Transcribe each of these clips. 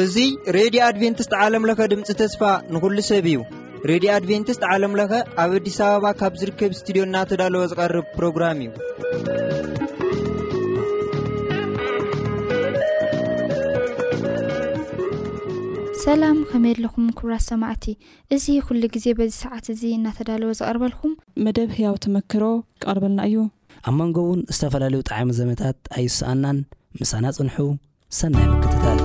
እዙ ሬድዮ ኣድቨንትስት ዓለምለኸ ድምፂ ተስፋ ንኹሉ ሰብ እዩ ሬድዮ ኣድቨንትስት ዓለምለኸ ኣብ ኣዲስ ኣበባ ካብ ዝርከብ ስትድዮ እናተዳለወ ዝቐርብ ፕሮግራም እዩ ሰላም ከመየለኹም ኩብራት ሰማዕቲ እዚ ኩሉ ግዜ በዚ ሰዓት እዚ እናተዳለወ ዝቐርበልኩም። መደብ ህያው ተመክሮ ክቐርበልና እዩ። ኣብ መንጎ እውን ዝተፈላለዩ ጠዓሚ ዘመታት ኣይሰኣናን ምሳና ፅንሑ ሰናይ ምክትታል።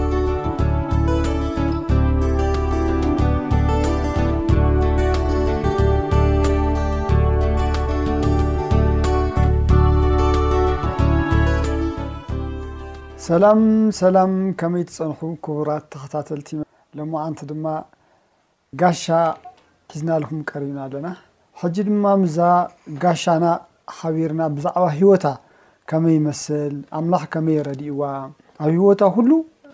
ሰላም ሰላም ከመይ ትጸንሑ ኩቡራት ተኸታተልቲ ሎማዓንቲ ድማ ጋሻ ሒዝናልኩም ቀሪብና ኣለና። ሕጂ ድማ ምስዛ ጋሻና ሓቢርና ብዛዕባ ህይወታ ከመይ ይመስል፣ ኣምላኽ ከመይ ረዲእዋ፣ ኣብ ህይወታ ኩሉ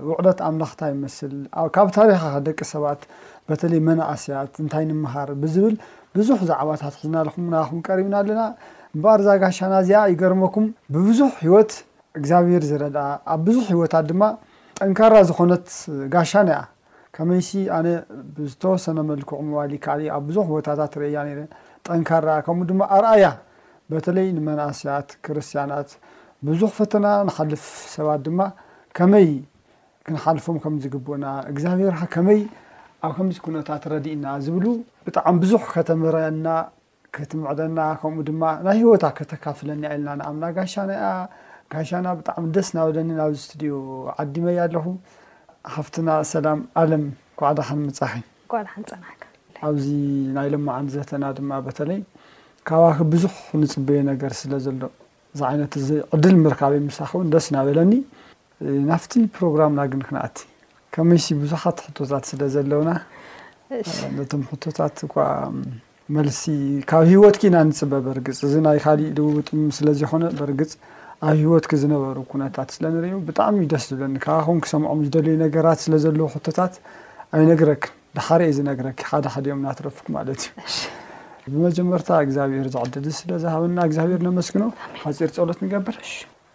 ውዕለት ኣምላኽ እንታይ ይመስል፣ ካብ ታሪኻ ደቂ ሰባት በተለይ መናእሰያት እንታይ ንምሃር ብዝብል ብዙሕ ዛዕባታት ሒዝናልኩም ናባኹም ቀሪብና ኣለና። እምበኣር እዛ ጋሻና እዚኣ ይገርመኩም ብብዙሕ ህይወት እግዚኣብሄር ዝረድኣ ኣብ ብዙሕ ህይወታት ድማ ጠንካራ ዝኾነት ጋሻና እያ። ከመይሲ ኣነ ብዝተወሰነ መልክዑ መዋእል ይከኣል'ዩ ኣብ ብዙሕ ቦታታት ርእያ ነይረ፣ ጠንካራ ከምኡ ድማ ኣርኣያ በተለይ ንመንእሰያት ክርስትያናት ብዙሕ ፈተና ንሓልፍ ሰባት ድማ ከመይ ክንሓልፎም ከም ዝግብኡና እግዚኣብሔር'ኸ ከመይ ኣብ ከምዚ ኩነታት ረዲእና ዝብሉ ብጣዕሚ ብዙሕ ከተምህረና ክትምዕደና ከምኡ ድማ ናይ ሂወታ ከተካፍለና ኢልና ንኣምና ጋሻና እያ ጋሻና ብጣዕሚ ደስ ናበለኒ ናብ ስትድዩ ዓዲመያ ኣለኹ ሓፍትና ሰላም ኣለም እንኳዕ ዳሓን ምጻኺ እንኳዕ ዳሓን ጸናሕካ ኣብዚ ናይ ሎማዓንቲ ዘተና ድማ በተለይ ካባኺ ብዙሕ ንጽበዮ ነገር ስለ ዘሎ እዚ ዓይነት እዚ ዕድል ምርካበይ ምሳኺ እውን ደስ ናበለኒ ናፍቲ ፕሮግራምና ግን ክንኣቲ ከመይሲ ብዙሓት ሕቶታት ስለ ዘለውና ነቶም ሕቶታት እኳ መልሲ፣ ካብ ህይወትኪ ኢና ንጽበ በርግጽ እዚ ናይ ካሊእ ልውውጥ ስለዘይኮነ በርግጽ ኣብ ህይወትኪ ዝነበሩ ኩነታት ስለንርእዩ ብጣዕሚ'ዩ ደስ ዝብለኒ ካባኹም ክሰምዖም ዝደልዮ ነገራት ስለዘለዉ ሕቶታት ኣይነግረክን ደሓር'የ ዝነግረኪ ሓደ ሓደ'ዮም ናትረፉክ ማለት'ዩ ብመጀመርታ እግዚኣብሄር ዝዕድል'ዚ ስለዝሃበና እግዚኣብሄር ነመስግኖ ሓጺር ጸሎት ንገብር።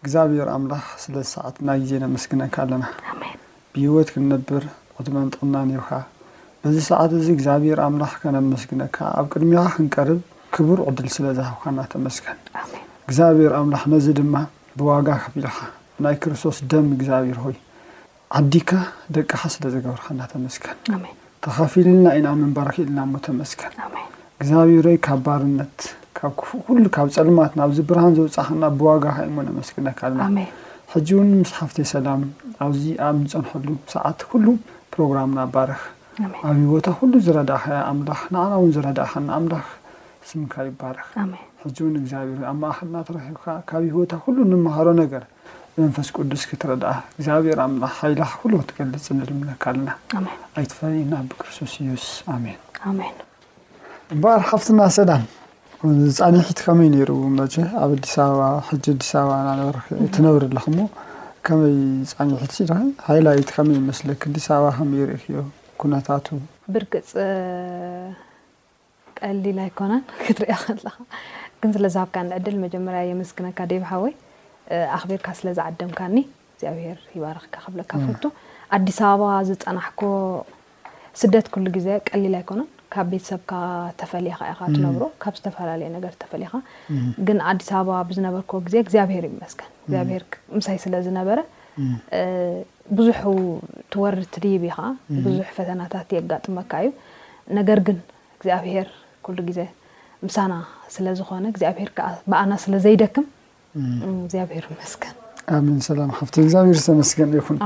እግዚኣብሔር ኣምላክ ስለዚ ሰዓት እና ግዜ ነመስግነካ ኣለና ብሂወት ክንነብር ዕድመን ጥዕናን ይብካ በዚ ሰዓት እዚ እግዚኣብሔር ኣምላክ ከነመስግነካ ኣብ ቅድሜካ ክንቀርብ ክቡር ዕድል ስለ ዝሃብካና ተመስገን እግዚኣብሔር ኣምላክ ነዚ ድማ ብዋጋ ከፊልካ ብናይ ክርስቶስ ደም እግዚኣብሔር ሆይ ዓዲካ ደቅካ ስለ ዘገብርካልና ተመስገን ተካፊልልና ኢና ምንባርክ ኢልና እሞ ተመስገን እግዚኣብሔረይ ካብ ባርነት ካብ ክፉእ ኩሉ ካብ ፀልማት ናብዚ ብርሃን ዘውፃካና ብዋጋካ እሞ ነመስግነካ ኣለና ሕጂ እውን ምስ ሓፍተይ ሰላም ኣብዚ ኣብ ንፀንሐሉ ሰዓት ኩሉ ፕሮግራምና ባርክ ኣብ ህይወታ ኩሉ ዝረዳእካያ ኣምላክ ንዓና እውን ዝረዳእካና ኣምላክ ስምካ ይባረክ ሕጂ እውን እግዚኣብሔር ኣብ ማእከልና ተረኪብካ ካብ ህይወታ ኩሉ ንምሃሮ ነገር ብመንፈስ ቅዱስ ክትረድኣ እግዚኣብሔር ኣምላኽ ሓይላ ኩሉ ክትገልጽ ንልምነካ ኣለና ኣይትፈሪና ብክርስቶስ ኢየሱስ ኣሜን ኣሜን እምበኣር ሓፍትና ሰላም ፃኒሒት ከመይ ነይሩ መቸ ኣብ ኣዲስ ኣበባ ሕጂ ኣዲስ ኣበባ ናነበር ትነብር ኣለኹሞ ከመይ ፃኒሒት ሲ ሃይላይት ከመይ ይመስለክ ኣዲስ ኣበባ ከመይ ይርእክዮ ኩነታቱ ብርግፅ ቀሊል ኣይኮነን ክትሪኦ ከለኻ ግን ስለ ዝሃብካኒ ዕድል መጀመርያ የመስግነካ ዴቭ ሓወይ ኣኽቢርካ ስለ ዝዓደምካኒ እግዚኣብሄር ይባርኽካ ክብለካ ፈቱ ኣዲስ ኣበባ ዝጸናሕኮ ስደት ኩሉ ግዜ ቀሊል ኣይኮነን ካብ ቤተሰብካ ተፈልኻ ኢኻ ትነብሮ ካብ ዝተፈላለየ ነገር ተፈልኻ ግን ኣዲስ ኣበባ ብዝነበርኮ ግዜ እግዚኣብሄር ይመስገን እግዚኣብሄር ምሳይ ስለ ዝነበረ ብዙሕ ትወርድ ትድይብ ኢኻ፣ ብዙሕ ፈተናታት የጋጥመካ እዩ፣ ነገር ግን እግዚኣብሄር ኩሉ ግዜ ምሳና ስለ ዝኾነ እግዚኣብሄር ከኣ ብኣና ስለ ዘይደክም እግዚኣብሄር ይመስገን። ኣሜን ሰላም ሓፍተይ እግዚኣብሔር ዝተመስገነ ይኹን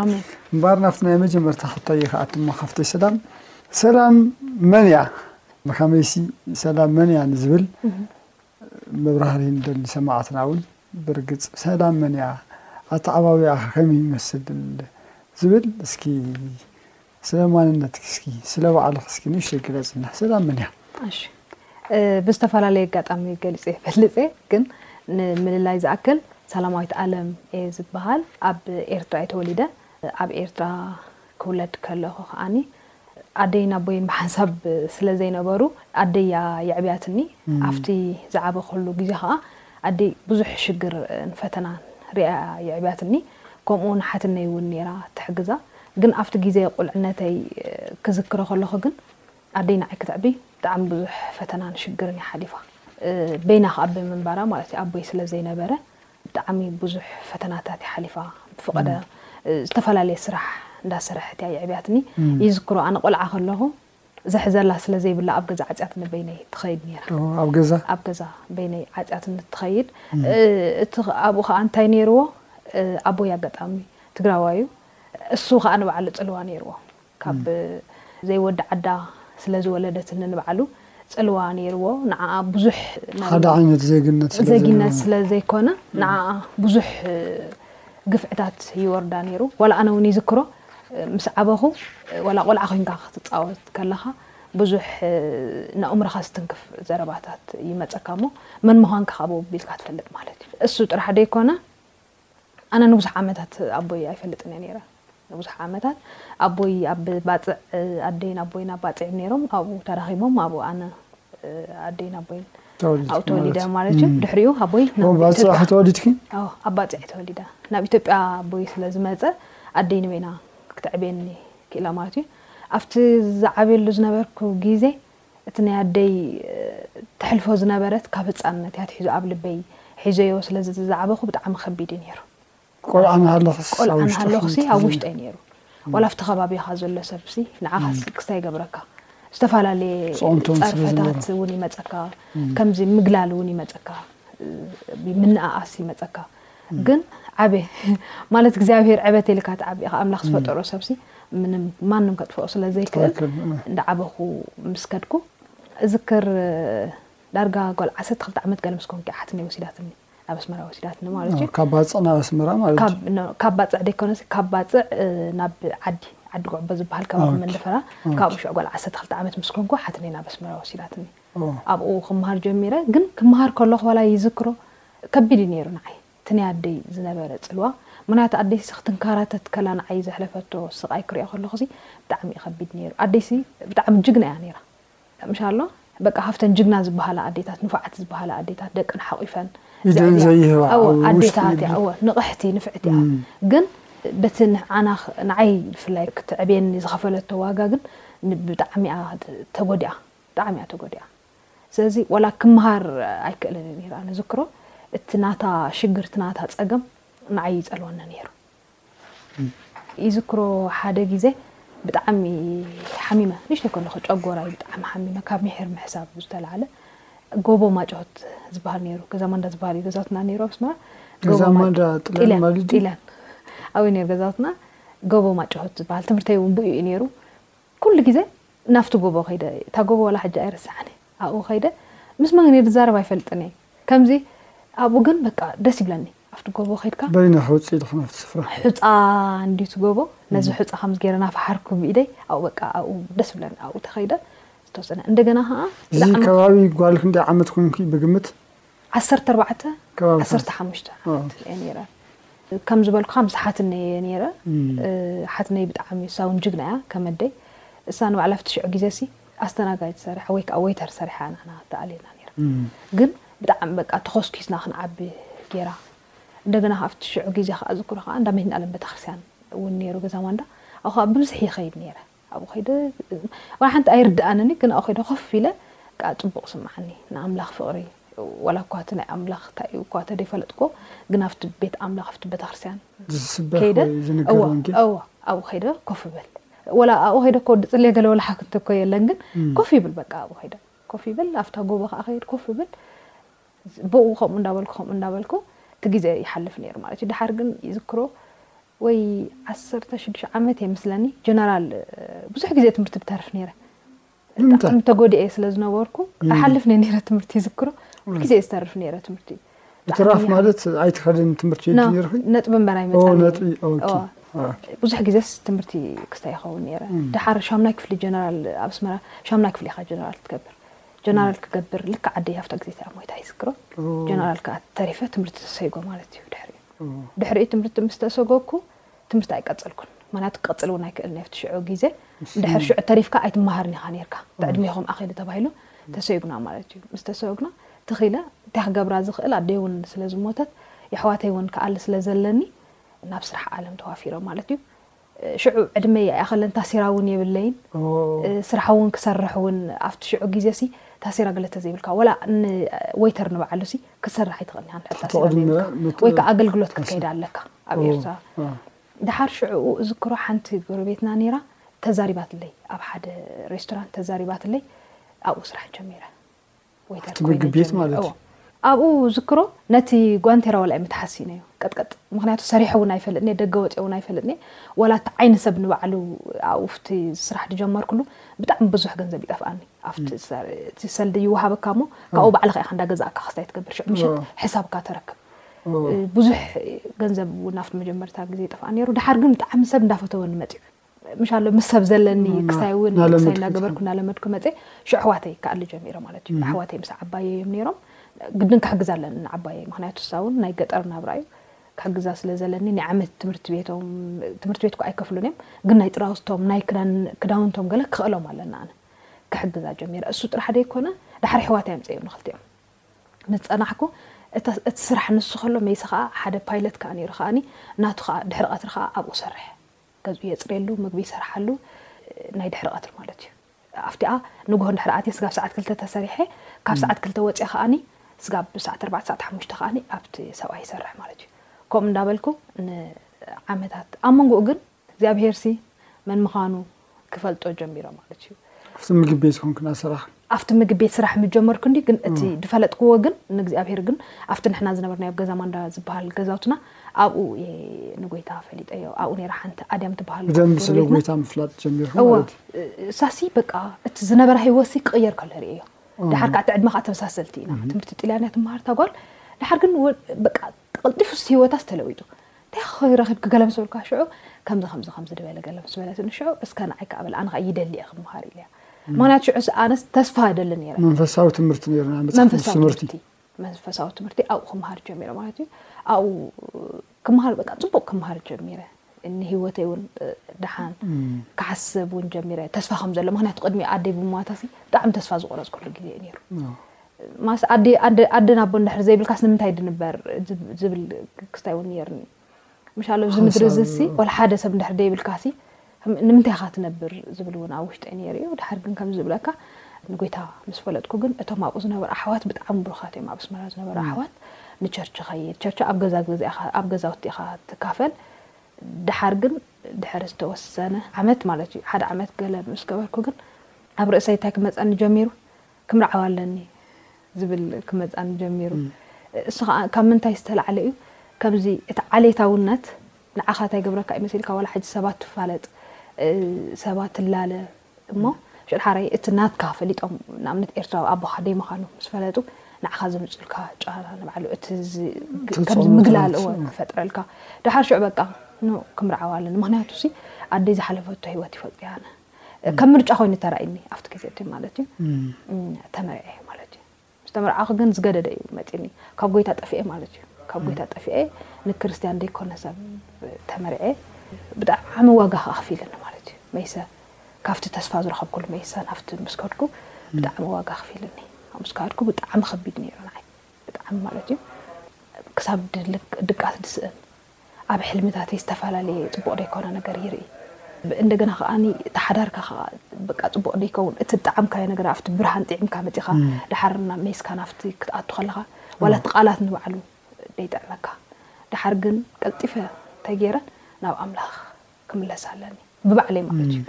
እምበኣር ናብቲ ናይ መጀመርታ ሕቶይ ይክኣት እሞ ሓፍተይ ሰላም ሰላም መን እያ ብከመይሲ ሰላም መን እያ ንዝብል መብራህርሂ ንደሊ ሰማዕትና ውን ብርግጽ ሰላም መን እያ ኣተዓባብያኻ ከመይ ይመስል ዝብል እስኪ ስለ ማንነትኪ እስኪ ስለ ባዕልኺ እስኪ ንእሽተይ ግለጽልና ሰላም መን እያ እሺ ብዝተፈላለየ ኣጋጣሚ ገሊፀ ይፈልጥ እየ ግን ንምልላይ ዝኣክል ሰላማዊት ኣለም እየ ዝበሃል ኣብ ኤርትራ እየ ተወሊደ ኣብ ኤርትራ ክውለድ ከለኹ ከዓኒ ኣደይን ኣቦይን ብሓንሳብ ስለ ዘይነበሩ ኣደይ እያ የዕብያትኒ። ኣብቲ ዝዓበኹሉ ግዜ ከኣ ኣደይ ብዙሕ ሽግርን ፈተናን ርእያ እያ የዕብያትኒ። ከምኡውን ሓትነይ እውን ነይራ እትሕግዛ። ግን ኣብቲ ግዜ ቁልዕነተይ ክዝክሮ ከለኹ ግን ኣደይ ንዓይ ክተዕቢ ብጣዕሚ ብዙሕ ፈተናን ሽግርን እያ ሓሊፋ። በይና ከኣ ብምንባራ ማለት እዩ ኣቦይ ስለ ዘይነበረ ብጣዕሚ ብዙሕ ፈተናታት እያ ሓሊፋ ብፍቀደ ዝተፈላለየ ስራሕ እንዳሰረሐት እያ የዕብያትኒ ይዝክሮ ኣነ ቆልዓ ከለኩ ዘሕዘላ ስለ ዘይብላ ኣብ ገዛ ዓጽያት ንበይነይ ትከይድ ነይራ ኣብ ገዛ ኣብ ገዛ በይነይ ዓጽያት ንትከይድ እቲ ኣብኡ ከኣ እንታይ ነይርዎ ኣቦይ ኣጋጣሚ ትግራዋይ እዩ እሱ ከኣ ንባዕሉ ጽልዋ ነይርዎ ካብ ዘይወዲ ዓዳ ስለ ዝወለደትኒ ንባዕሉ ጽልዋ ነይርዎ ንዓኣ ብዙሕ ናይ ሓደ ዓይነት ዜግነት ስለ ዘይነበረ ዘጊነት ስለ ዘይኮነ ንዓኣ ብዙሕ ግፍዕታት ይወርዳ ነይሩ ዋላ ኣነ ውን ይዝክሮ ምስ ዓበኹ ዋላ ቆልዓ ኮንካ ክትጻወት ከለኻ ብዙሕ ንኣእምሮኻ ዝትንክፍ ዘረባታት ይመጸካ እሞ መን ምዃንካ ካብ ኣቢልካ ትፈልጥ ማለት እዩ እሱ ጥራሕ ደይኮነ ኣነ ንብዙሕ ዓመታት ኣቦይ ኣይፈልጥን እየ ነይረ። ንብዙሕ ዓመታት ኣቦይ ኣብ ባጽዕ ኣደይን ኣቦይን ኣብ ባጽዕ እዮም ነይሮም። ኣብኡ ተራኺቦም ኣብኡ ኣነ ኣደይን ኣቦይን ኣብኡ ተወሊደ ማለት እዩ። ድሕሪኡ ኣቦይ ባጽዕ ተወሊድኪ? ኣብ ባጽዕ ተወሊደ። ናብ ኢትዮጵያ ኣቦይ ስለ ዝመጸ ኣደይ ንበይና ክተዕብየኒ ክኢላ ማለት እዩ። ኣብቲ ዝዓብየሉ ዝነበርኩ ግዜ እቲ ናይ ኣደይ ተሕልፎ ዝነበረት ካብ ህጻንነተይ ኣትሒዙ ኣብ ልበይ ሒዘዮ ስለ ዝዓበኹ ብጣዕሚ ከቢድ እዩ ኔሩ። ቆልዓ ናሃለኹሲ ኣብ ውሽጠይ ኔሩ ዋላ ኣብቲ ከባቢኻ ዘሎ ሰብሲ ንዓኻ ክስክስታ ይገብረካ ዝተፈላለየ ጸርፈታት ውን ይመጸካ ከምዚ ምግላል ውን ይመጸካ ምንእኣስ ይመጸካ ግን ዓበ ማለት እግዚኣብሄር ዕበ ቴልካ ትዓቢ ኢኻ ኣምላኽ ዝፈጠሮ ሰብሲ ምንም ማንም ከጥፍኦ ስለ ዘይክእል እንዳዓበኹ ምስ ከድኩ እዝክር ዳርጋ ጓል ዓሰርተ ክልተ ዓመት ገለ ምስ ኮንኪ ሓትኒ ወሲዳትኒ ናብ ኣስመራ ወሲዳትኒ ማለት እዩ ካብ ባፅዕ ናብ ኣስመራ ማለት ካብ ባፅዕ ደይኮነሲ ካብ ባፅዕ ናብ ዓዲ ዓዲ ጉዕቦ ዝበሃል ከባቢ መንደፈራ ካብኡ ሽዑ ጓል ዓሰርተ ክልተ ዓመት ምስ ኮንኩ ሓትኒ ናብ ኣስመራ ወሲዳትኒ ኣብኡ ክመሃር ጀሚረ ግን ክመሃር ከለኹ ዋላ ይዝክሮ ከቢድ እዩ ነይሩ ንዓይ እቲ ናይ ኣደይ ዝነበረ ጽልዋ፣ ምኽንያቱ ኣደይሲ ክትንከራተት ከላ ንዓይ ዘሕለፈቶ ስቓይ ክሪኦ ከለኹሲ ብጣዕሚ እዩ ከቢድ ነይሩ። ኣደይሲ ብጣዕሚ ጅግና እያ ነይራ። ምሻሎ በቃ ካብተን ጅግና ዝበሃላ ኣዴታት፣ ንፉዓት ዝበሃላ ኣዴታት፣ ደቀን ሓቚፈን ኢደን ዘዕብያ፣ ዘይህባ እወ ኣብ ውሽጢ ኣዴታት እያ፣ ልቢ። እወ ንቕሕቲ ንፍዕቲ እያ፣ ግን በቲ ንዓና ንዓይ ብፍላይ ክተዕብየኒ ዝኸፈለቶ ዋጋ ግን ብጣዕሚ እያ ተጎዲኣ፣ ብጣዕሚ እያ ተጎዲኣ። ስለዚ ዋላ ክምሃር ኣይክእልን እዩ ነይሩ ኣነ ዝክሮ እቲ ናታ ሽግር እቲ ናታ ጸገም ንዓይ ይጸልወኒ ነይሩ ይዝክሮ ሓደ ግዜ ብጣዕሚ ሓሚመ ንእሽተይ ከለኹ ጨጎራይ ብጣዕሚ ሓሚመ ካብ ምሒር ምሕሳብ ዝተላዕለ ጎቦ ማጭሆት ዝበሃል ነይሩ ገዛ ማንዳ ዝበሃል እዩ ገዛውትና ነይሩ ኣብ ስመራ ገዛ ማንዳ ጥለን ማለት ጥለን ኣብኡ ነይሩ ገዛውትና ጎቦ ማጭሆት ዝበሃል ትምህርተይ እውን ብኡ እዩ ነይሩ ኩሉ ግዜ ናብቲ ጎቦ ከይደ እየ እታ ጎቦ ዋላ ሕጂ ኣይርስዓን እየ ኣብኡ ከይደ ምስ መን ግን ዝዛረብ ኣይፈልጥን እየ ከምዚ ኣብኡ ግን በቃ ደስ ይብለኒ ኣብቲ ጎቦ ከይድካ። በይና ሕውጽ ኢልካ ናብቲ ስፍራ። ሑጻ እንድዩ እቲ ጎቦ ነዚ ሑጻ ከምዚ ገይረ ናፈሓርኩ ብኢደይ ኣብኡ በቃ ኣብኡ ደስ ይብለኒ ኣብኡ ተከይደ ዝተወሰነ እንደገና ከኣ እዚ ከባቢ ጓል ክንደይ ዓመት ኮንኪ ብግምት? ዓሰርተ ኣርባዕተ ዓሰርተ ሓሙሽተ ዓመት እየ ነይረ ከም ዝበልኩኻ ምስ ሓትነይ እየ ነይረ ሓትነይ ብጣዕሚ እሳ እውን ጅግና እያ ከመደይ እሳ ንባዕላ ፍትሽዑ ግዜ ሲ ኣስተናጋጅ ሰሪሓ ወይ ከዓ ወይተር ሰሪሓ ንሕና ተኣልየና ነይራ ግን ብጣዕሚ በቃ ተኾስኪስና ክንዓቢ ገይራ እንደገና ከዓ ፍትሽዑ ግዜ ከዓ ዝክሮ ከዓ እንዳ መድህን ኣለም ቤተክርስትያን እውን ነይሩ ገዛ ማንዳ ኣብኡ ከዓ ብብዝሒ ይኸይድ ነይረ ኣብኡ ከይደ ዋላ ሓንቲ ኣይርድኣንን እዩ ግን ኣብኡ ከይደ ኮፍ ኢለ ከኣ ጽቡቕ ይስምዓኒ ንኣምላኽ ፍቕሪ ዋላ እኳ እቲ ናይ ኣምላኽ እንታይ እዩ እኳ ተደይፈለጥክዎ ግን ኣብቲ ቤት ኣምላኽ ኣብቲ ቤተክርስትያን ዝስበኽ ከይደ ወይ ዝንገር እዋ ወንጌል እዋ ኣብኡ ከይደ ኮፍ እብል ወላ ኣብኡ ከይደ እኮ ወዲ ጽልየ ገለ ወላ ሓክንት እኮ የለን ግን ኮፍ ይብል በቃ ኣብኡ ከይደ ኮፍ ይብል ኣብታ ጎቦ ከኣ ከይድ ኮፍ ይብል ብእኡ ከምኡ እንዳበልኩ ከምኡ እንዳበልኩ እቲ ግዜ ይሓልፍ ነይሩ ማለት እዩ። ደሓር ግን ይዝክሮ ወይ ዓሰርተ ሽዱሽተ ዓመት እየ ምስለኒ ጀነራል ብዙሕ ግዜ ትምህርቲ ብተርፍ ነይረ ብጣዕሚ እንተ ጎዲኤ ስለ ዝነበርኩ ኣይሓልፍ ነ ነረ ትምህርቲ ይዝክሮ ግዜ ዝተርፍ ነረ ትምህርቲ ብትራፍ ማለት ኣይትኸድን ትምህርቲ ነርኺ ነጥቢ እምበር ኣይመፅነጥቢ ብዙሕ ግዜስ ትምህርቲ ክስታይ ይኸውን ነረ ድሓር ሻምናይ ክፍሊ ጀነራል ኣብ ስመራ ሻምናይ ክፍሊ ኢኻ ጀነራል ትገብር ጀነራል ክገብር ልክዕ ኣደይ ኣብታ ግዜ እቲኣ ሞይታ ይዝክሮ ጀነራል ከኣ ተሪፈ ትምህርቲ ተሰይጎ ማለት እዩ ድሕሪኡ ድሕሪኡ ትምህርቲ ምስ ተሰጎግኩ ትምህርቲ ኣይቀጸልኩን ምክንያቱ ክቅጽል እውን ኣይክእልን ኣብቲ ሽዑ ግዜ ድሕር ሽዑ ተሪፍካ ኣይትመሃርን ኢኻ ነርካ እቲ ዕድሜኹም ኣኺሉ ተባሂሉ ተሰይጉና ማለት እዩ ምስ ተሰጉና ትኺለ እንታይ ክገብራ ዝኽእል ኣደይ እውን ስለ ዝሞተት የሕዋተይ እውን ክኣሊ ስለ ዘለኒ ናብ ስራሕ ዓለም ተዋፊረ ማለት እዩ ሽዑ ዕድመይ ኣይኣኸለን ታሲራ ውን የብለይን ስራሕ ውን ክሰርሕ ውን ኣብቲ ሽዑ ግዜ ሲ ታሲራ ገለ ተዘይብልካ ወላ ን ወይተር ንባዕሉ ሲ ክትሰርሕ ኣይትኽእልን ኢኻ እንድሕር ታሲራ ዘይብልካ ወይ ከኣ ኣገልግሎት ክትከይድ ኣለካ ኣብ ኤርትራ ደሓር ሽዑኡ እዝክሮ ሓንቲ ጎረቤትና ኔራ ተዛሪባትለይ ኣብ ሓደ ሬስቶራንት ተዛሪባትለይ ኣብኡ ስራሕ ጀሚረ። ወይተር እቲ ምግቢ ቤት ማለት እዩ። ኣብኡ ዝክሮ ነቲ ጓንቴራ ዋላ ኣይምተሓሲነዮ ቀጥቀጥ ምክንያቱ ሰሪሐ እውን ኣይፈልጥንየ ደገ ወፅየ እውን ኣይፈልጥንየ ዋላ እቲ ዓይኒ ሰብ ንባዕሉ ኣብቲ ስራሕ ድጀመርኩሉ ብጣዕሚ ብዙሕ ገንዘብ ይጠፍኣኒ ኣብቲ እቲ ሰልዲ ይወሃበካ እሞ ካብኡ ባዕልካ ኢካ እንዳገዛእካ ክስታይ ትገብር ሽዑ ምሸት ሕሳብካ ተረክብ ብዙሕ ገንዘብ እውን ኣብቲ መጀመርታ ግዜ ይጠፍኣ ነይሩ ድሓር ግን ብጣዕሚ ሰብ እንዳፈተወኒ መፂኡ ምሻሎ ምስ ሰብ ዘለኒ ክሳይ እውን ክሳይ እናገበርኩ እናለመድኩ መፀ ሽዑ ኣሕዋተይ ከኣሊ ጀሚረ ማለት እዩ ኣሕዋተይ ምስ ዓባየ እዮም ነይሮም ግድን ክሕግዛ ኣለኒ ንዓባየ ምክንያቱ እሳ እውን ናይ ገጠር ናብራ እዩ ክሕግዛ ስለ ዘለኒ ናይ ዓመት ትምህርቲ ቤቶም ትምህርቲ ቤት እኳ ኣይከፍሉን እዮም ግን ናይ ጥራውስቶም ናይ ክዳውንቶም ገለ ክኽእሎም ኣለና ኣነ ክሕግዛ ጀሚረ እሱ ጥራሕ ደይኮነ ዳሕሪ ኣሕዋት ኣምፀዮም ንክልቲኦም ምስ ፀናሕኩ እቲ ስራሕ ንሱ ከሎ መይሰ ከዓ ሓደ ፓይለት ከዓ ነይሩ ከዓኒ ናቱ ከዓ ድሕሪ ቀትሪ ከዓ ኣብኡ ሰርሐ ገዝኡ የጽርየሉ፣ ምግቢ ይሰርሓሉ፣ ናይ ድሕሪ ቀትሪ ማለት እዩ። ኣፍቲኣ ንግሆ እንድሕር ኣትየ ስጋብ ሰዓት ክልተ ተሰሪሐ፣ ካብ ሰዓት ክልተ ወጺኣ ከኣኒ ስጋብ ሰዓት ኣርባዕተ ሰዓት ሓሙሽተ ከኣኒ ኣብቲ ሰብኣይ ይሰርሕ ማለት እዩ። ከምኡ እንዳበልኩ ንዓመታት ኣብ መንጎኡ ግን እግዚኣብሄርሲ መን ምዃኑ ክፈልጦ ጀሚረ ማለት እዩ ኣብቲ ምግብ ቤት ኮንክና ስራሕ ኣብቲ ምግብ ቤት ስራሕ ምጀመርኩ እንዲ ግን እቲ ድፈለጥክዎ ግን ንእግዚኣብሔር ግን ኣብቲ ንሕና ዝነበርናዮ ኣብ ገዛ ማንዳ ዝበሃል ገዛውትና ኣብኡ እየ ንጎይታ ፈሊጠዮ ኣብኡ ነራ ሓንቲ ኣድያም ትበሃል ብደንብ ስለ ጎረቤትና። ጎይታ ምፍላጥ ጀሚርኩ እወ ማለት እዩ እሳሲ በቃ እቲ ዝነበረ ህይወትሲ ክቕየር ከሎ ርእዮ ድሓር ከዓ እቲ ዕድመ ከዓ ተመሳሰልቲ ኢና ትምህርቲ ጥልያን እያ ትመሃር እታ ጓል ድሓር ግን ወ- በቃ ቀልጢፉስ ህይወታስ ተለዊጡ ታይ ኾይ ረኺብኪ ገለ ምስ በልካ ሽዑ ከምዚ ከምዚ ከምዚ ድበለ ገለ ምስ በለትኒ ሽዑ እስከ ንዓይ ክኣ በል ኣነ ክኣ ይደሊ እየ ክመሃር ኢለያ ምክንያቱ ሽዑስ ኣነስ ተስፋ እደሊ ነይረ መንፈሳዊ ትምህርቲ ነይሩ ናይ መጽሓፍ ቅዱስ መንፈሳዊ ትምህርቲ ትምህርቲ መንፈሳዊ ትምህርቲ ኣብኡ ክመሃር ጀሚረ ማለት እዩ ኣብኡ ክመሃር በቃ ጽቡቅ ክመሃር ጀሚረ ንሂወተይ እውን እ፣ ደሓን ክሓስብ እውን ጀሚረ ተስፋ ከም ዘሎ ምክንያቱ ቅድሚ ኣደይ ብምሟታሲ ብጣዕሚ ተስፋ ዝቆረጽኩሉ ግዜ እዩ ነይሩ ማስ ኣደ ኣደን ኣቦን ድሕሪ ዘይብልካስ ንምንታይ ድንበር ዝብል ክስታይ እውን ነይርኒ ምሽ ኣሎ እዚ ምድሪ እዚ ሲ ወላ ሓደ ሰብ ድሕሪ ደይብልካ ሲ ንምንታይ ኢኻ ትነብር ዝብል እውን ኣብ ውሽጠይ ነይሩ እዩ ድሓር ግን ከምዚ ዝብለካ ንጎይታ ምስ ፈለጥኩ ግን እቶም ኣብኡ ዝነበሩ ኣሕዋት ብጣዕሚ ብሩኻት እዮም ኣብ ኣስመራ ዝነበሩ ኣሕዋት ንቸርች ኸይድ ቸርች ኣብ ገዛ ገዛ ኢኻ ኣብ ገዛውቲ ኢኻ ትካፈል ድሓር ግን ድሕሪ ዝተወሰነ ዓመት ማለት እዩ ሓደ ዓመት ገለ ምስ ገበርኩ ግን ኣብ ርእሰይ እንታይ ክመፀኒ ጀሚሩ ክምርዓው ኣለኒ ዝብል ክመጽኣኒ ጀሚሩ። እሱ ከኣ ካብ ምንታይ ዝተላዕለ እዩ ከምዚ እቲ ዓሌታውነት ንዓኻ እንታይ ይገብረካ እዩ መሲልካ ዋላ ሕጂ ሰባት ትፋለጥ ሰባት ትላለ እሞ ሽዑ ሓራይ እቲ ናትካ ፈሊጦም ንኣብነት ኤርትራዊ ኣቦኻ ደይ ምዃኑ ምስ ፈለጡ ንዓኻ ዘምጽኡልካ ጫና ንባዕሉ እቲ ከምዚ ምግላል እወ ክፈጥረልካ ደሓር ሽዑ በቃ ኖ ክምርዓው ኣለኒ ምክንያቱ ሲ ኣደይ ዝሓለፈቶ ህይወት ይፈልጦ እየ ኣነ ከም ምርጫ ኮይኑ ተራእዩኒ ኣብቲ ግዜ እቲ ማለት እዩ ተመርዐ ማለት እዩ ምስ ተመርዓኹ ግን ዝገደደ እዩ መፂኒ ካብ ጎይታ ጠፍኤ ማለት እዩ ካብ ጎይታ ጠፍኤ ንክርስትያን ዘይኮነ ሰብ ተመርዐ ብጣዕሚ ዋጋ ከዓ ክፊልኒ ማለት እዩ መይሰ ካብቲ ተስፋ ዝረኸብኩሉ መይሰ ናብቲ ምስ ከድኩ ብጣዕሚ ዋጋ ክፊልኒ ኣብ ምስ ካድኩ ብጣዕሚ ከቢድ ነይሩ ንዓይ ብጣዕሚ ማለት እዩ ክሳብ ድቃስ ድስእን ኣብ ሕልምታተይ ዝተፋላለየ ጽቡቅ ደይኮነ ነገር ይርኢ። እንደገና ከኣ እቲ ሓዳርካ ከኣ በቃ ጽቡቅ ደይከውን እቲ ዝጠዓምካዮ ነገር ኣብቲ ብርሃን ጢዒምካ መጺኻ ደሓር ናብ ሜስካ ናብቲ ክትኣቱ ከለኻ ዋላ እቲ ቃላት ንባዕሉ ደይጥዕመካ ደሓር ግን ቀልጢፈ እንታይ ገይረ ናብ ኣምላኽ ክምለስ ኣለኒ ብባዕለይ ማለት እዩ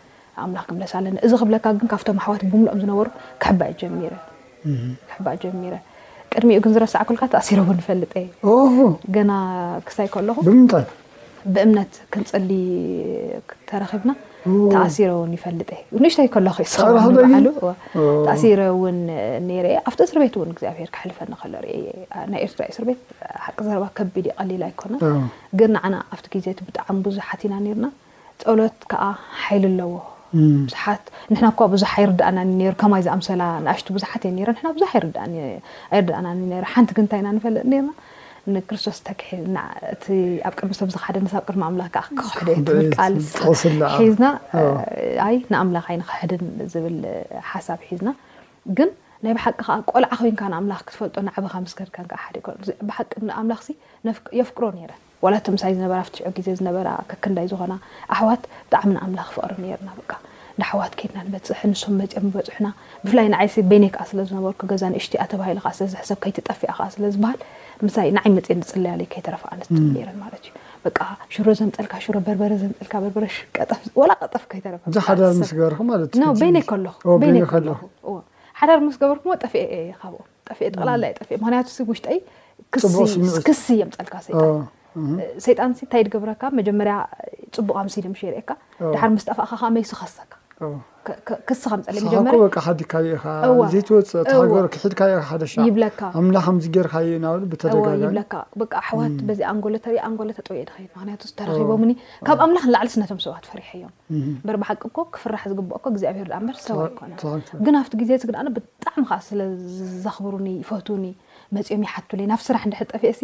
ኣምላኽ ክምለስ ኣለኒ እዚ ክብለካ ግን ካብቶም ኣሕዋት ብምልኦም ዝነበሩ ክሕባእ ጀሚረ ክሕባእ ጀሚረ ቅድሚኡ ግን ዝረሳዕኩልካ ተኣሲረ እውን እፈልጥ እየ ገና ክሳይ ከለኹ ብምንታይ ብእምነት ክንፅሊ ተረኺብና ተኣሲረ እውን ይፈልጥ እየ ንእሽተይ ከለኹ ይስኸባሉ ተኣሲረ እውን ነይረ እየ ኣብቲ እስር ቤት እውን እግዚኣብሄር ክሕልፈኒ ከሎ ርእየ ናይ ኤርትራ እስር ቤት ሓቂ ዘረባ ከቢድ እዩ ቀሊል ኣይኮነን ግን ንዓና ኣብቲ ግዜ እቲ ብጣዕሚ ብዙሓት ኢና ኔርና ጸሎት ከኣ ሓይሊ ኣለዎ ብዙሓት ንሕና እኳ ብዙሕ ኣይርድኣናን እዩ ኔሩ ከማይ ዝኣምሰላ ንኣሽቱ ብዙሓት እየን ኔረን ንሕና ብዙሕ ኣይርድኣናን እዩ ኔሩ ሓንቲ ግን እንታይ ኢና ንፈልጥ ኔርና ንክርስቶስ ተኪሒ እቲ ኣብ ቅድሚ ሰብ ዝካደ ንስ ኣብ ቅድሚ ኣምላክ ከኣ ክክሕዶ እዩ ትብል ቃል ሒዝና ኣይ ንኣምላክ ኣይንክሕድን ዝብል ሓሳብ ሒዝና ግን ናይ ብሓቂ ከኣ ቆልዓ ኮንካ ንኣምላኽ ክትፈልጦ ናዕብኻ ምስ ከድካን ከኣ ሓደ ይኮን። ብሓቂ ንኣምላኽሲ የፍቅሮ ኔረ። ዋላ እቲ ምሳይ ዝነበራ ኣብቲ ሽዑ ግዜ ዝነበራ ከክንዳይ ዝኾና ኣሕዋት ብጣዕሚ ንኣምላኽ ፍቕሪ ኔርና በቃ እንዳሕዋት ኬድና ንበጽሕ ንሶም መጽዮም ይበጽሑና ብፍላይ ንዓይሲ በይነይ ከኣ ስለ ዝነበርኩ ገዛ ንእሽቶ እያ ተባሂሉ ከኣ ስለ ዝሕሰብ ከይትጠፍኣ ከኣ ስለ ዝብሃል ምሳይ ንዓይ መጽየን ዝጽለያለይ ከይተረፋ ኣንስቲ ኔረን ማለት እዩ። በቃ ሽሮ ዘምጸልካ ሽሮ በርበረ ዘምጸልካ በርበረ ቀጠፍ ወላ ቀጠፍ ከይተረፈ እዛ ሓዳር ምስ ገበርኩ ማለት እዩ ነው በይነይ ከለኹ ኦ፣ በይነይ በይነይ ከለኹ ከለኹ። እዎ ሓዳር ምስ ገበርኩሞ ጠፊኤ እየ ካብኦም ጠፊኤ ጠቕላላ እየ ጠፊኤ ምክንያቱ ሲ ውሽጠይ ክሲ ጽቡቕ ስምዒት። ክሲ የምጸልካ ኦ፣ ሰይጣን እህ፣ ሰይጣን ሲ እንታይ ድገብረካ መጀመርያ ጽቡቕ ኣምሲሉ ምሽ የርእየካ ኦ፣ ድሓር ምስ ጠፋእካ ከዓ መይሱ ከሰካ ኦ፣ ክስ ከምፀለ ንሳኻ እኮ በቃ ሓዲግካዮ ኢኻ እወ፣ ዘይትወፅእ እታ እወ። ሃገር ክሒድካዮ ኢኻ ሓደሻዕ ይብለካ ኣምላ ከምዚ ጌርካዮ እናበሉ እወ ብተደጋጋሚ ይብለካ በቃ ኣሕዋት በዚ ኣንጎለ ተሪኣ ኣንጎለ ተጠው እየ ድኸይድ ምክንያቱስ ተረኺቦምኒ ካብ ኣምላኽ ንላዕልስ ነቶም ሰባት ፈሪሐዮም እምበር ብሓቂ እኮ ክፍራሕ ዝግብኦ እኮ እግዚኣብሄር ድኣ እምበር ሰብ ኣይኮነን ትኽክል ግን ኣብቲ ግዜ እዚ ግን ኣነ ብጣዕሚ ከዓ ስለ ዘኽብሩኒ ይፈትዉኒ መፂኦም ይሓቱለይ ናብ ስራሕ እንድሕር ጠፊኤሲ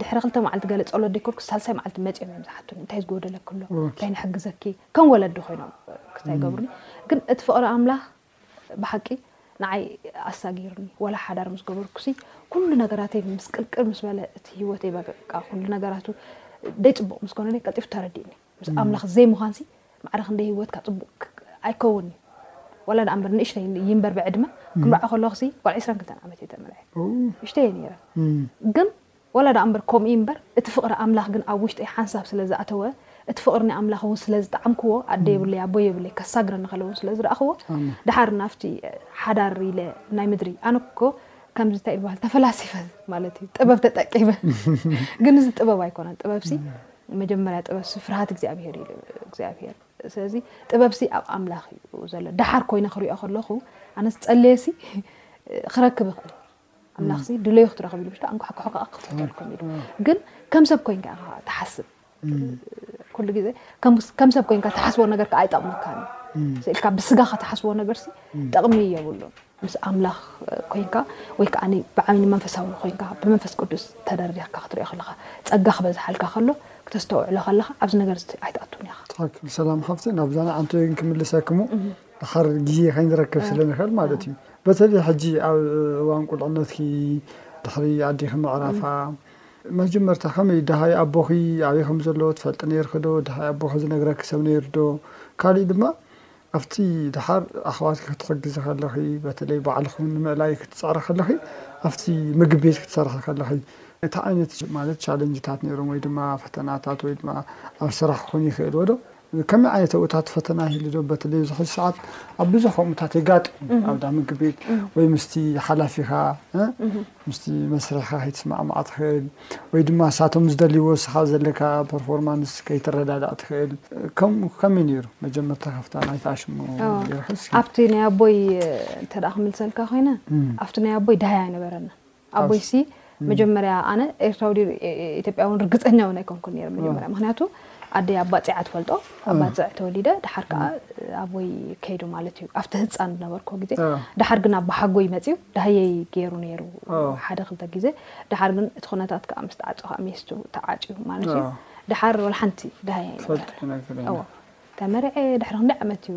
ድሕሪ ክልተ መዓልቲ ገለ ጸሎት ዲኮርኩ ሳልሳይ መዓልቲ መጺኦም እዮም ዝሓቱኒ እንታይ ዝጎደለኪ ኣሎ እንታይ ንሕግዘኪ ከም ወለዲ ኮይኖም ክስታይ ገብሩኒ ግን እቲ ፍቕሪ ኣምላኽ ብሓቂ ንዓይ ኣሳጊርኒ ወላ ሓዳር ምስ ገበርኩሲ ኩሉ ነገራተይ ምስቅልቅል ምስ በለ እቲ ህይወተይ በቃ ኩሉ ነገራቱ ደይ ጽቡቕ ምስ ኮነለይ ቀልጢፉ ተረዲእኒ ምስ ኣምላኽ ዘይምዃንሲ ማዕረ ክንደይ ህይወትካ ጽቡቕ ኣይከውን እዩ። ዋላ ደኣ እምበር ንእሽተይ ይንበር ብዕድመ ክምርዖ ከለኹሲ ጓል ዕስራን ክልተን ዓመት እየ ተመርዕየ ንእሽተይ እየ ነይረ ግን ዋላ ደኣ እምበር ከምኡ እምበር እቲ ፍቕሪ ኣምላኽ ግን ኣብ ውሽጠይ ሓንሳብ ስለ ዝኣተወ እቲ ፍቕሪ ናይ ኣምላኽ እውን ስለ ዝጠዓምክዎ ኣደ የብለይ ኣቦ የብለይ ከሳግረኒ ከለ እውን ስለ ዝረኣኽዎ ድሓር ናብቲ ሓዳር ኢለ ናይ ምድሪ ኣነ እኮ ከምዚ እንታይ ይበሃል ተፈላሲፈ ማለት እዩ ጥበብ ተጠቂመ ግን እዚ ጥበብ ኣይኮነን ጥበብሲ መጀመርያ ጥበብሲ ፍርሃት እግዚኣብሄር ኢሉ እግዚኣብሄር ስለዚ ጥበብሲ ኣብ ኣምላኽ እዩ ዘሎ ደሓር ኮይነ ክሪኦ ከለኹ ኣነ ዝጸለየሲ ክረክብ ይኽእል ኣምላኽ ሲ ድለዩ ክትረኽብ ኢሉ ብሽካ ኣንኳሕኩሑ ከዓ ክፍተልኩም ኢሉ ግን ከም ሰብ ኮይንካ ኢኻ ትሓስብ ኩሉ ግዜ ከም ሰብ ኮይንካ ትሓስቦ ነገር ከዓ ኣይጠቕመካን ስኢልካ ብስጋ ከተሓስቦ ነገርሲ ጥቕሚ የብሉን ምስ ኣምላኽ ኮይንካ ወይ ከኣ ብዓይኒ መንፈሳዊ ኮይንካ ብመንፈስ ቅዱስ ተደሪኽካ ክትሪኦ ከለኻ ጸጋ ክበዝሓልካ ከሎ ክተስተውዕሎ ከለኻ ኣብዚ ነገር እዚ ኣይትኣቱን ኢኻ። ትክክል ሰላም ሓፍቲ ናብዛ ንዓንተ ክምልሰክሙ ድሓር ግዜ ከይንረክብ ስለ ንክእል ማለት እዩ በተለይ ሕጂ ኣብ እዋን ቁልዕነትኪ ድሕሪ ኣዴኪ ምዕራፋ መጀመርታ ከመይ ድሃይ ኣቦኪ ኣበይ ከምዘሎ ትፈልጢ ነይርኪ ዶ ድሃይ ኣቦኪ ዝነግረኪ ሰብ ነይሩ ዶ ካሊእ ድማ ኣብቲ ደሓር ኣሕዋትኪ ክትሕግዚ ከለኺ፣ በተለይ ባዕልኹም ንምእላይ ክትጽዕሪ ከለኺ፣ ኣብቲ ምግቢ ቤት ክትሰርሒ ከለኺ፣ እንታይ ዓይነት ማለት ቻለንጅታት ነይሮም ወይ ድማ ፈተናታት ወይ ድማ ኣብ ስራሕ ክኹን ይኽእልዎዶ? ከመይ ዓይነት ኣብኡታት ፈተና ይህሉዶ? በተለይ ኣብዚ ሕጂ ሰዓት ኣብ ብዙሕ ከምኡታት የጋጥም ኣብ እንዳ ምግቢ ቤት ወይ ምስቲ ሓላፊኻ ምስቲ መስርሕካ ከይትስማዕማዕ ትክእል ወይ ድማ ንሳቶም ዝደልይዎ ንስካ ዘለካ ፐርፎርማንስ ከይትረዳዳእ ትክእል ከምኡ ከመይ ነይሩ መጀመርታ ካብታ ናይቲ ኣሽሙ ጀርሑ እስኪ ኣብቲ ናይ ኣቦይ እንተ ክምልሰልካ ኮይነ ኣብቲ ናይ ኣቦይ ዳሃይ ኣይነበረና ኣቦይሲ መጀመርያ ኣነ ኤርትራዊ ኢትዮጵያውን ርግፀኛ እውን ኣይኮንኩን ነይረ መጀመርያ ምክንያቱ ኣደይ ኣብ ባጽዕ ትፈልጦ ኣብ ባጽዕ ተወሊደ ድሓር ከኣ ኣቦይ ከይዱ ማለት እዩ ኣብቲ ህፃን ዝነበርኩ ግዜ ድሓር ግን ኣቦሓጎይ መፅዩ ዳህየይ ገይሩ ነይሩ ሓደ ክልተ ግዜ ድሓር ግን እቲ ኩነታት ከዓ ምስ ተዓፀ ከዓ ሜስቱ ተዓጭዩ ማለት እዩ ድሓር ወላ ሓንቲ ዳህየ ኣይነበረን ተመርዐ ድሕሪ ክንደይ ዓመት እዩ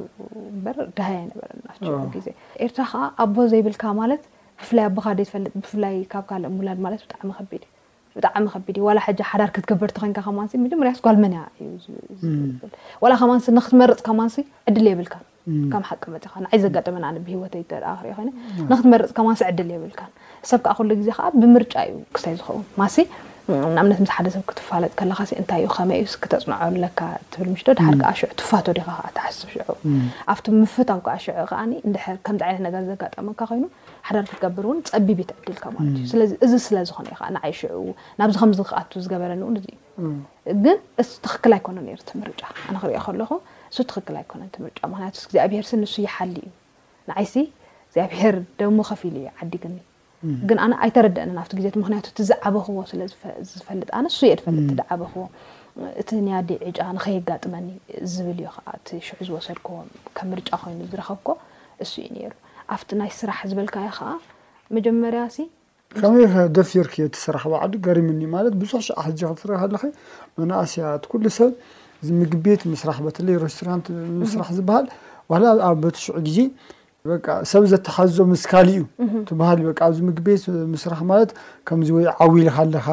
እምበር ዳህየ ኣይነበረን ኣብቲ ግዜ ኤርትራ ከዓ ኣቦ ዘይብልካ ማለት ብፍላይ ኣቦካ ዘይትፈልጥ ብፍላይ ካብ ካልእ ምውላድ ማለት ብጣዕሚ ከቢድ እዩ ብጣዕሚ ከቢድ እዩ ዋላ ሕጂ ሓዳር ክትገብር ተኮንካ ከማንሲ መጀመርያስ ጓል መን እያ እዩ ዝብል ዋላ ከማንሲ ንክትመርፅ ከማንሲ ዕድል የብልካን ከም ሓቂ መፂኻ ንዓይ ዘጋጠመን ኣነ ብሂወተይ ተደኣ ክሪኦ ኮይነ ንክትመርፅ ከማንሲ ዕድል የብልካን ሰብ ከዓ ኩሉ ግዜ ከዓ ብምርጫ እዩ ክስታይ ዝኸውን ማሲ ንኣብነት ምስ ሓደ ሰብ ክትፋለጥ ከለካ ሲ እንታይ እዩ ከመይ እዩ ክተፅንዖ ኣለካ ትብል ምሽዶ ድሓር ከዓ ሽዑ ትፋቶ ዲካ ከዓ ትሓስብ ሽዑ ኣብቲ ምፍታው ከዓ ሽዑ ከዓ እንድሕር ከምዚ ዓይነት ነገር ዘጋጠመካ ኮይኑ ሓዳር ክትገብር እውን ፀቢብ እዩ እቲ ዕድልካ ማለት እዩ። ስለዚ እዚ ስለ ዝኾነ እዩ ከዓ ንዓይ ሽዑ ናብዚ ከምዚ ክኣቱ ዝገበረኒ እውን እዚ እዩ። ግን እሱ ትኽክል ኣይኮነን ነይሩ እቲ ምርጫ ኣነ ክሪኦ ከለኹ እሱ ትኽክል ኣይኮነን እቲ ምርጫ ምኽንያቱስ እግዚኣብሄርሲ ንሱ ይሓሊ እዩ ንዓይሲ እግዚኣብሄር ደሙ ከፊሉ እዩ ዓዲግኒ ግን ኣነ ኣይተረደእንን ኣብቲ ግዜ እቲ ምኽንያቱ እቲ ዝዓበኽዎ ስለ ዝፈልጥ ኣነ እሱ እየ ዝፈልጥ እቲ ዝዓበኽዎ እቲ ናይ ኣደይ ዕጫ ንኸየጋጥመኒ ዝብል እዩ ከዓ እቲ ሽዑ ዝወሰድክዎ ከም ምርጫ ኮይኑ ዝረኸብክዎ እሱ እዩ ነይሩ። ኣብቲ ናይ ስራሕ ዝበልካዮ ከኣ መጀመርያሲ። ከመይ ከ ደፊርኪ እቲ ስራሕ ባዕሉ ገሪምኒ ማለት ብዙሕ ሻዕ ሕጂ ክትርኢ ከለኺ መናእሰያት ኩሉ ሰብ እዚ ምግብ ቤት ምስራሕ በተለይ ረስቶራንት ምስራሕ ዝብሃል ዋላ ኣብ በቲ ሽዑ ግዜ በቃ ሰብ ዘተሓዞ ምስ ካሊኡ ትብሃል በቃ ኣብዚ ምግብ ቤት ምስራሕ ማለት ከምዚ ወይ ዓው ኢልካ ኣለኻ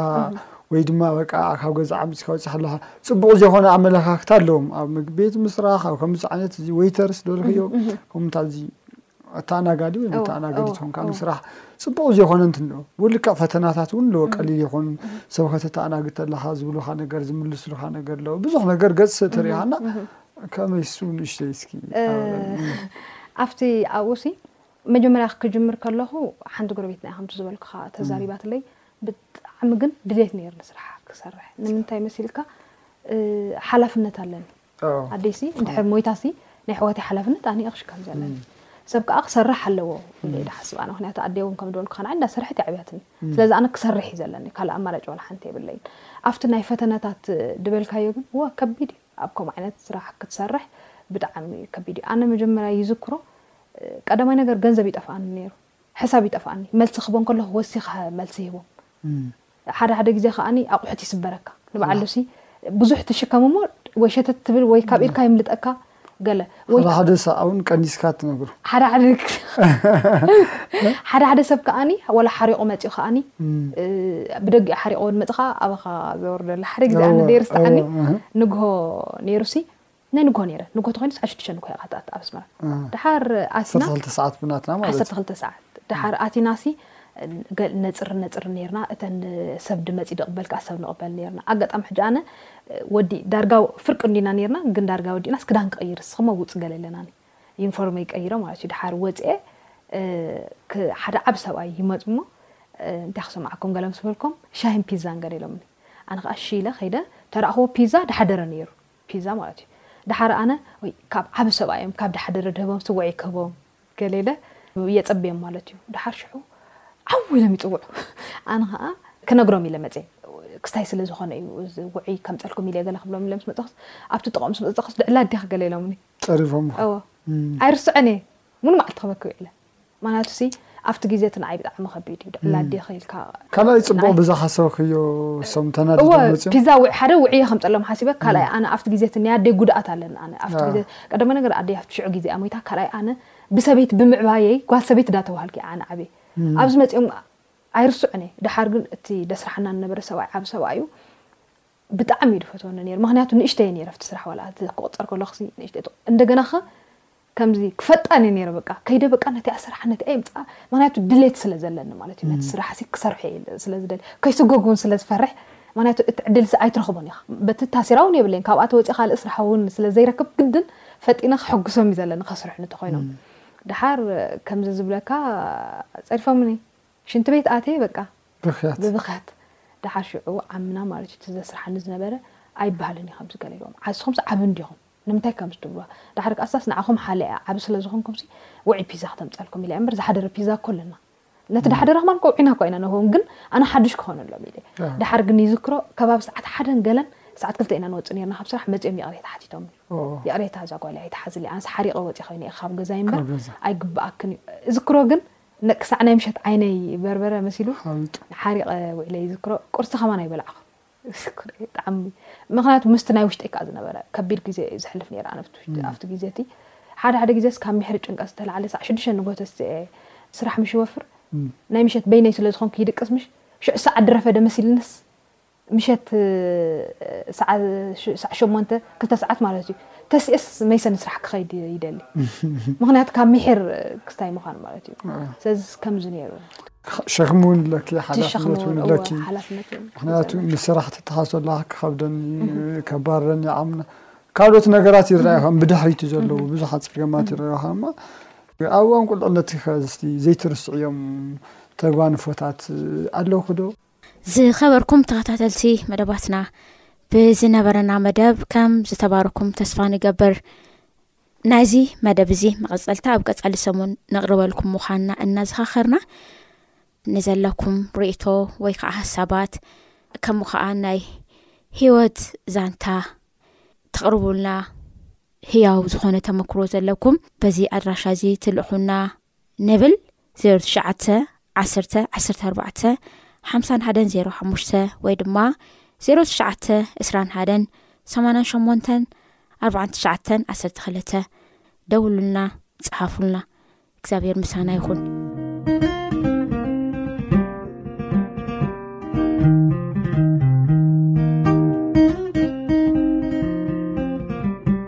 ወይ ድማ በቃ ካብ ገዛ ዓሚጽካ ወጺኻ ኣለኻ ጽቡቕ ዘይኮነ ኣመለኻኽታ ኣለዎም ኣብ መግ ቤት ምስራሕ ኣብ ከምዚ ዓይነት እዚ ወይተርስ ዝበልክዮ ከምኡ እንታይ እዚ ኣተኣናጋዲ ወይ መተኣናገዲት ኮንካ ምስራሕ ጽቡቕ ዘይኮነ እንትን ኣለዎ ወይ ልክዕ ፈተናታት እውን ኣለዎ ቀሊል ይኹን ሰብ ከተተኣናግድ ተለኻ ዝብሉኻ ነገር ዝምልስሉኻ ነገር ኣለዎ ብዙሕ ነገር ገጽ ተሪእኻና ከመይ እሱ ንእሽተይ እስኪ ኣብቲ ኣብኡሲ መጀመርያ ክጅምር ከለኹ ሓንቲ ጎረቤትና እያ ከምቲ ዝበልኩኻ ተዛሪባትለይ ብጣዕሚ ግን ድሌት ነይርኒ ስራሕ ክሰርሕ ንምንታይ መሲልካ ሓላፍነት ኣለኒ ኣደይ ሲ እንድሕር ሞይታ ሲ ናይ ኣሕዋተይ ሓላፍነት ኣነ ክሽከም ከም ዘለኒ ሰብ ከዓ ክሰርሕ ኣለዎ ኢለ ኢለ ሓስብ ኣነ ምክንያቱ ኣደይ እውን ከም ዝበልኩ ከናይ እንዳሰርሐት የዕብያትኒ ስለዚ ኣነ ክሰርሕ እዩ ዘለኒ ካልእ ኣማራጭ ዋላ ሓንቲ የብለይን ኣብቲ ናይ ፈተነታት ድበልካዮ ግን ዋ ከቢድ እዩ ኣብ ከምኡ ዓይነት ስራሕ ክትሰርሕ ብጣዕሚ ከቢድ እዩ ኣነ መጀመርያ ይዝክሮ ቀዳማይ ነገር ገንዘብ ይጠፍኣኒ ነይሩ ሕሳብ ይጠፍኣኒ መልሲ ክህቦ እንከለኹ ወሲኸ መልሲ ይህቦም ሓደ ሓደ ግዜ ከኣ ኣቑሑት ይስበረካ ንበዓል ሉሲ ብዙሕ ትሽከም እሞ ወይ ሸተት ትብል ወይ ካብ ኢድካ የምልጠካ ገለ ወይ ሓደ ሓደ ሰዓት እውን ቀኒስካ ትነግሮ ሓደ ሓደ ሓደ ሓደ ሰብ ከኣኒ ወላ ሓሪቑ መፂኡ ከኣኒ ብደጊኡ ሓሪቑ ወድ መፅኻ ኣባኻ ዘወርደላ ሓደ ግዜ ኣነ ደይርስተዓኒ ንግሆ ነይሩሲ ናይ ንግሆ ነይረ ንግሆ ተኾይኑ ሰዓት ሽዱሽተ ንግሆ ኢኻ ትኣቱ ኣብ ኣስመራ ደሓር ኣቲና ዓሰርተ ክልተ ሰዓት ብናትና ማለት ዓሰርተ ክልተ ሰዓት ደሓር ኣቲናሲ ነጽሪ ነጽሪ ነርና እተን ሰብ ድመጺ ድቕበል ከኣ ሰብ ንቕበል ነርና ኣጋጣሚ ሕጂ ኣነ ወዲ ዳርጋ ፍርቂ እንዲና ነርና ግን ዳርጋ ወዲእናስ ክዳን ክቕይር እስኽሞ ውጽ ገለ ኣለናኒ ዩኒፎርመይ ቀይረ ማለት እዩ ደሓር ወጽኤ ሓደ ዓቢ ሰብኣይ ይመጽ እሞ እንታይ ክሰማዓኩም ገለ ምስ በልኩም ሻሂን ፒዛን ገለ ኢሎምኒ ኣነ ከኣ እሺ ኢለ ከይደ ተራእኽዎ ፒዛ ደሓደረ ነይሩ ፒዛ ማለት እዩ ደሓር ኣነ ወይ ካብ ዓቢ ሰብኣይ እዮም ካብ ደሓር ድረ ድህቦም ስውዐይ ክህቦም ገለ ኢለ የጸብዮም ማለት እዩ ደሓር ሽዑ ዓው ኢሎም ይጽውዑ ኣነ ከኣ ክነግሮም ኢለ መጽየ ክስታይ ስለ ዝኾነ እዩ እዚ ውዑይ ከምጸልኩም ኢለ ገለ ክብሎም ኢለ ምስ መጸኹስ ኣብቲ ጥቕኦም ምስ በጸኹስ ድዕላ ኣዴኺ ገለ ኢሎምኒ ጸሪፎም እዎ ኣይርስዖን እየ ሙሉ መዓልቲ ክበኪ ውዒለ ምክንያቱሲ ኣብቲ ግዜ እቲ ንዓይ ብጣዕሚ ከቢድ እዩ ድዕላ ኣዴኺ ኢልካ ካልኣይ ጽቡቕ ብዛ ሓሰብክዮ እሶም ተናዲዶም እወ መጽዮም። ፒዛ ውዒ ሓደ ውዕየ ከምጸሎም ሓሲበ ካልኣይ ኣነ ኣብቲ ግዜ እቲ ናይ ኣደይ ጉድኣት ኣለኒ ኣነ ኣብቲ ግዜ ኣዎ። ቀዳማይ ነገር ኣደይ ኣብቲ ሽዑ ግዜ እያ ሞይታ ካልኣይ ኣነ ብሰበይቲ ብምዕባየይ ጓል ሰበይቲ ዳተባሃልኩ እየ ኣነ ዓብየ ኣብዚ መጽዮም ኣይርስዑን እየ ደሓር ግን እቲ ደስርሓና ንነበረ ሰብኣይ ዓቢ ሰብኣይ እዩ ብጣዕሚ እዩ ድፈትወኒ ነይሩ ምክንያቱ ንእሽተይ እየ ነይረ ኣብቲ ስራሕ ዋላ እቲ ክቁጸር ከለኩሲ ንእሽተይ እቶ እንደገና ከ ከምዚ ክፈልጣን እየ ነይረ በቃ ከይደ በቃ ነቲኣ ስራሕ ነቲኣ ይምጻኣ ምክንያቱ ድሌት ስለ ዘለኒ ማለት እዩ ነቲ ስራሕ ሲ ክሰርሖ እየ ስለ ዝደሊ ከይስጎግ እውን ስለ ዝፈርሕ ምክንያቱ እቲ ዕድል ሲ ኣይትረክቦን ኢካ በቲ ታሲራ እውን የብለይን ካብኣ ተወጺ ካልእ ስራሕ እውን ስለ ዘይረክብ ግድን ፈጢነ ክሕጉሶም እዩ ዘለኒ ከስርሑኒ እንተኮይኖም ደሓር ከምዚ ዝብለካ ጸድፎምኒ ሽንቲ ቤት ኣትየ በቃ ብኽያት ብብኽያት ደሓር ሽዑ ዓምና ማለት እዩ እቲ ዘስርሓኒ ዝነበረ ኣይበሃልን እዩ ከምዚ ገለ ኢልዎም ዓስኹምስ ዓቢ እንዲኹም ንምንታይ ከምዚ ትብልዋ ደሓር ከኣ እሳስ ንዓኹም ሓልያ እያ ዓቢ ስለ ዝኾንኩምሲ ውዑይ ፒዛ ክተምጸልኩም ኢለያ እምበር ዝሓደረ ፒዛ እኮ ኣለና ነቲ ዳሓደረ ከማን እኮ ውዒና እኳ ኢና ንህቦም ግን ኣነ ሓዱሽ ክኾነሎም ኢለ ኣዎ። ደሓር ግን ይዝክሮ ከባቢ ሰዓት ሓደን ገለን ሰዓት ክልተ ኢና ንወጽእ ኔርና ካብ ስራሕ መጺኦም ይቕሬታ ሓቲቶምኒ ኦኦ ይቕሬታ እዛ ጓለይ ኣይትሓዝለይ ኣነስ ሓሪቐ ወጺ ኮይነ እየ ካብ ገዛይ ካብ እምበር ገዛ ኣይግበኣክን እዩ እዝክሮ ግን ክሳዕ ናይ ምሸት ዓይነይ በርበረ መሲሉ ሓሪቐ ውዒለ ይዝክሮ። ቁርሲ ከማን ኣይበላዕኹን። ጣዕሚ ምኽንያቱ ምስቲ ናይ ውሽጠይ ከኣ ዝነበረ ከቢድ ግዜ እዩ ዘሕልፍ ነይረ ኣነ ኣብቲ ግዜ እቲ። ሓደ ሓደ ግዜስ ካብ ምሕሪ ጭንቀት ዝተላዕለ ሳዕ ሽዱሽተ ንግሆ ተሲኤ ስራሕ ምሽ ይወፍር። ናይ ምሸት በይነይ ስለ ዝኾንኩ ይድቅስ ምሽ ሽዑ ሳዕ ድረፈደ መሲልንስ ምሸት ሰዓ ሰዓ ሸሞንተ ክልተ ሰዓት ማለት እዩ ተሲኤስ መይሰን ስራሕ ክኸይድ ይደሊ ምክንያቱ ካብ ሚሒር ክስታይ ምዃኑ ማለት እዩ ስለዚ ከምዚ ነይሩ ሸክሚ እውን ኣለኪ ሓላፍነት እውን ኣለኪ ምክንያቱ ንስራሕ ትተሓሶ ኣለካ ክከብደኒ ከባረኒ ዓምና ካልኦት ነገራት ይረኣዩ ከም ብድሕሪቱ ዘለዉ ብዙሓት ፀገማት ይረኣዩ ከማ ኣብ እዋን ቁልዕነት ከ ዘይትርስዕዮም ተጓንፎታት ኣለኹ ዶ ዝኸበርኩም ተኸታተልቲ መደባትና ብዝነበረና መደብ ከም ዝተባረኩም ተስፋ ንገብር ናይዚ መደብ እዚ መቐፀልታ ኣብ ቀፃሊ ሰሙን ነቕርበልኩም ምዃንና እናዘኻኸርና ንዘለኩም ርእቶ ወይ ከዓ ሓሳባት ከምኡ ከዓ ናይ ሂወት ዛንታ ተቕርቡልና ህያው ዝኾነ ተመክሮ ዘለኩም በዚ ኣድራሻ እዚ ትልእኹና ንብል ዜሮ ትሽዓተ ዓሰርተ ዓሰርተ ኣርባዕተ ሓምሳን ሓደን ዜሮ ሓሙሽተ ወይ ድማ ዜሮ ትሽዓተ እስራን ሓደን ሰማንያን ሸሞንተን ኣርባዓን ትሽዓተን ዓሰርተ ክልተ ደውሉልና ፀሓፉልና እግዚኣብሔር ምሳና ይኹን